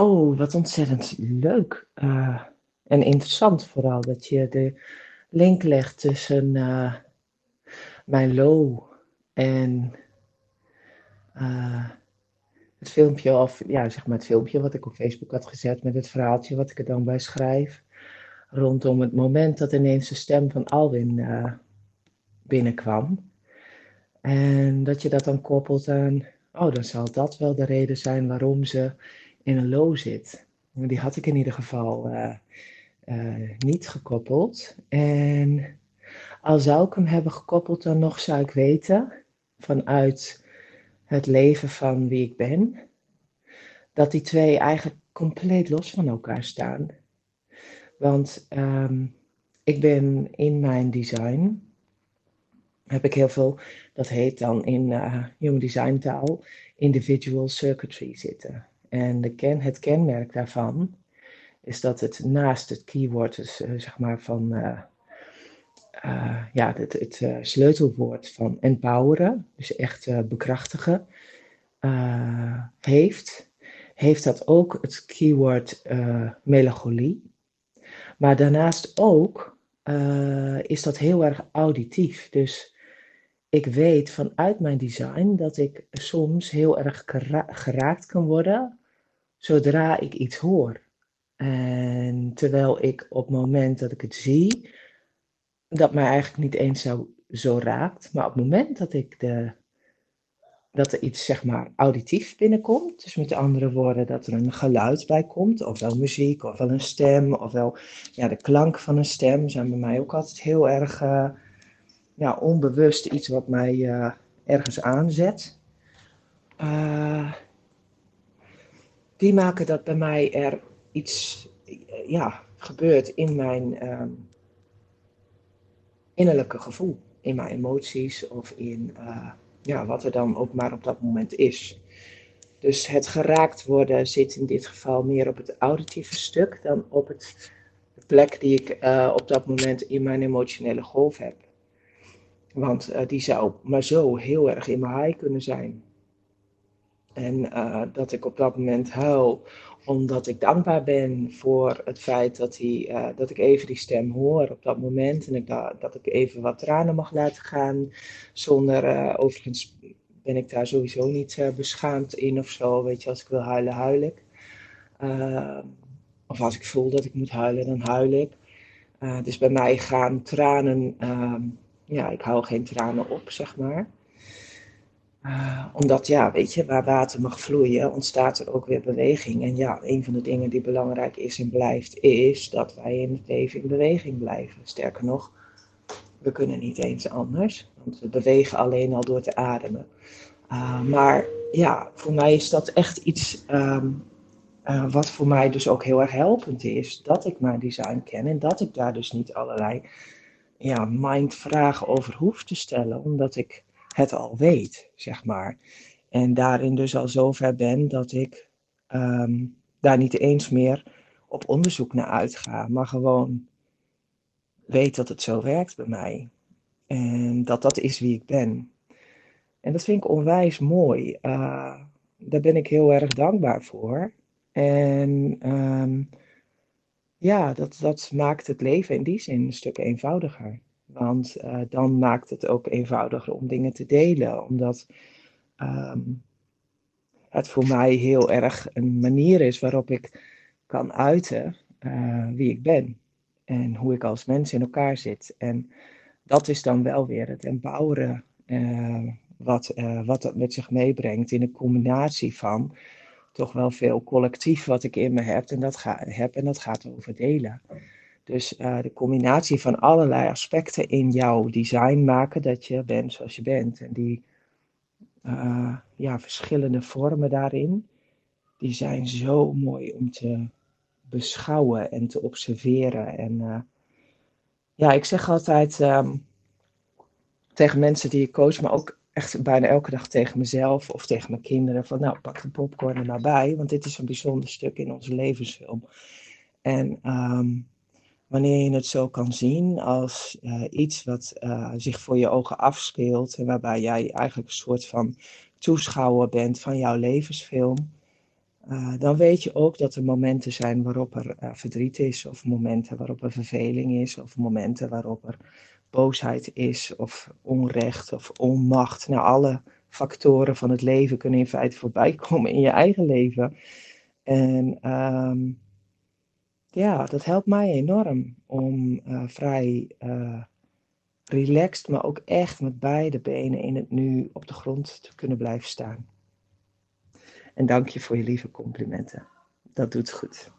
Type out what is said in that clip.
Oh, wat ontzettend leuk. eh, en interessant vooral dat je de link legt tussen eh, mijn low en eh, het filmpje, of ja, zeg maar het filmpje wat ik op Facebook had gezet met het verhaaltje wat ik er dan bij schrijf. Rondom het moment dat ineens de stem van Alwin binnenkwam. En dat je dat dan koppelt aan, oh, dan zal dat wel de reden zijn waarom ze in een low zit. Die had ik in ieder geval eh, eh, niet gekoppeld. En al zou ik hem hebben gekoppeld, dan nog zou ik weten, vanuit het leven van wie ik ben, dat die twee eigenlijk compleet los van elkaar staan. Want ehm, ik ben in mijn design, heb ik heel veel, dat heet dan in uh, human design taal, individual circuitry zitten. En het kenmerk daarvan is dat het naast het keyword, dus uh, zeg maar van, uh, ja, het, het sleutelwoord van empoweren, dus echt bekrachtigen, heeft, heeft dat ook het keyword melancholie. Maar daarnaast ook is dat heel erg auditief. Dus ik weet vanuit mijn design dat ik soms heel erg geraakt kan worden zodra ik iets hoor. En terwijl ik op het moment dat ik het zie, dat mij eigenlijk niet eens zo, zo raakt, maar op het moment dat ik de, dat er iets zeg maar auditief binnenkomt, dus met andere woorden dat er een geluid bij komt, ofwel muziek, ofwel een stem, ofwel ja, de klank van een stem, zijn bij mij ook altijd heel erg uh, ja, onbewust iets wat mij uh, ergens aanzet. Uh, die maken dat bij mij er iets ja, gebeurt in mijn um, innerlijke gevoel, in mijn emoties of in uh, ja, wat er dan ook maar op dat moment is. Dus het geraakt worden zit in dit geval meer op het auditieve stuk dan op het, de plek die ik uh, op dat moment in mijn emotionele golf heb. Want uh, die zou maar zo heel erg in mijn high kunnen zijn. En uh, dat ik op dat moment huil omdat ik dankbaar ben voor het feit dat, uh, dat ik even die stem hoor op dat moment. En dat ik even wat tranen mag laten gaan. Zonder, uh, overigens ben ik daar sowieso niet beschaamd in of zo. Weet je, als ik wil huilen, huil ik. of als ik voel dat ik moet huilen, dan huil ik. dus bij mij gaan tranen, ja, ik hou geen tranen op, zeg maar. Uh, omdat, ja, weet je, waar water mag vloeien, ontstaat er ook weer beweging. En ja, een van de dingen die belangrijk is en blijft, is dat wij in het leven in beweging blijven. Sterker nog, we kunnen niet eens anders, want we bewegen alleen al door te ademen. Uh, maar ja, voor mij is dat echt iets um, uh, wat voor mij dus ook heel erg helpend is. Dat ik mijn design ken en dat ik daar dus niet allerlei ja, mindvragen over hoef te stellen, omdat ik het al weet, zeg maar. En daarin dus al zover ben dat ik um, daar niet eens meer op onderzoek naar uitga, maar gewoon weet dat het zo werkt bij mij. En dat dat is wie ik ben. En dat vind ik onwijs mooi. Uh, daar ben ik heel erg dankbaar voor. En um, ja, dat, dat maakt het leven in die zin een stuk eenvoudiger. Want uh, dan maakt het ook eenvoudiger om dingen te delen. Omdat um, het voor mij heel erg een manier is waarop ik kan uiten uh, wie ik ben. En hoe ik als mens in elkaar zit. En dat is dan wel weer het empoweren. Uh, wat, wat dat met zich meebrengt in een combinatie van toch wel veel collectief wat ik in me heb. En dat, ga, heb, en dat gaat over delen. Dus uh, de combinatie van allerlei aspecten in jouw design maken dat je bent zoals je bent. En die uh, ja, verschillende vormen daarin, die zijn zo mooi om te beschouwen en te observeren. En uh, ja, ik zeg altijd um, tegen mensen die ik coach, maar ook echt bijna elke dag tegen mezelf of tegen mijn kinderen: van nou, pak de popcorn er maar bij, want dit is een bijzonder stuk in onze levensfilm. En um, wanneer je het zo kan zien als uh, iets wat uh, zich voor je ogen afspeelt en waarbij jij eigenlijk een soort van toeschouwer bent van jouw levensfilm, eh, dan weet je ook dat er momenten zijn waarop er eh, verdriet is, of momenten waarop er verveling is, of momenten waarop er boosheid is, of onrecht, of onmacht. Nou, alle factoren van het leven kunnen in feite voorbij komen in je eigen leven. En ehm, ja, dat helpt mij enorm om uh, vrij relaxed, maar ook echt met beide benen in het nu op de grond te kunnen blijven staan. En dank je voor je lieve complimenten. Dat doet goed.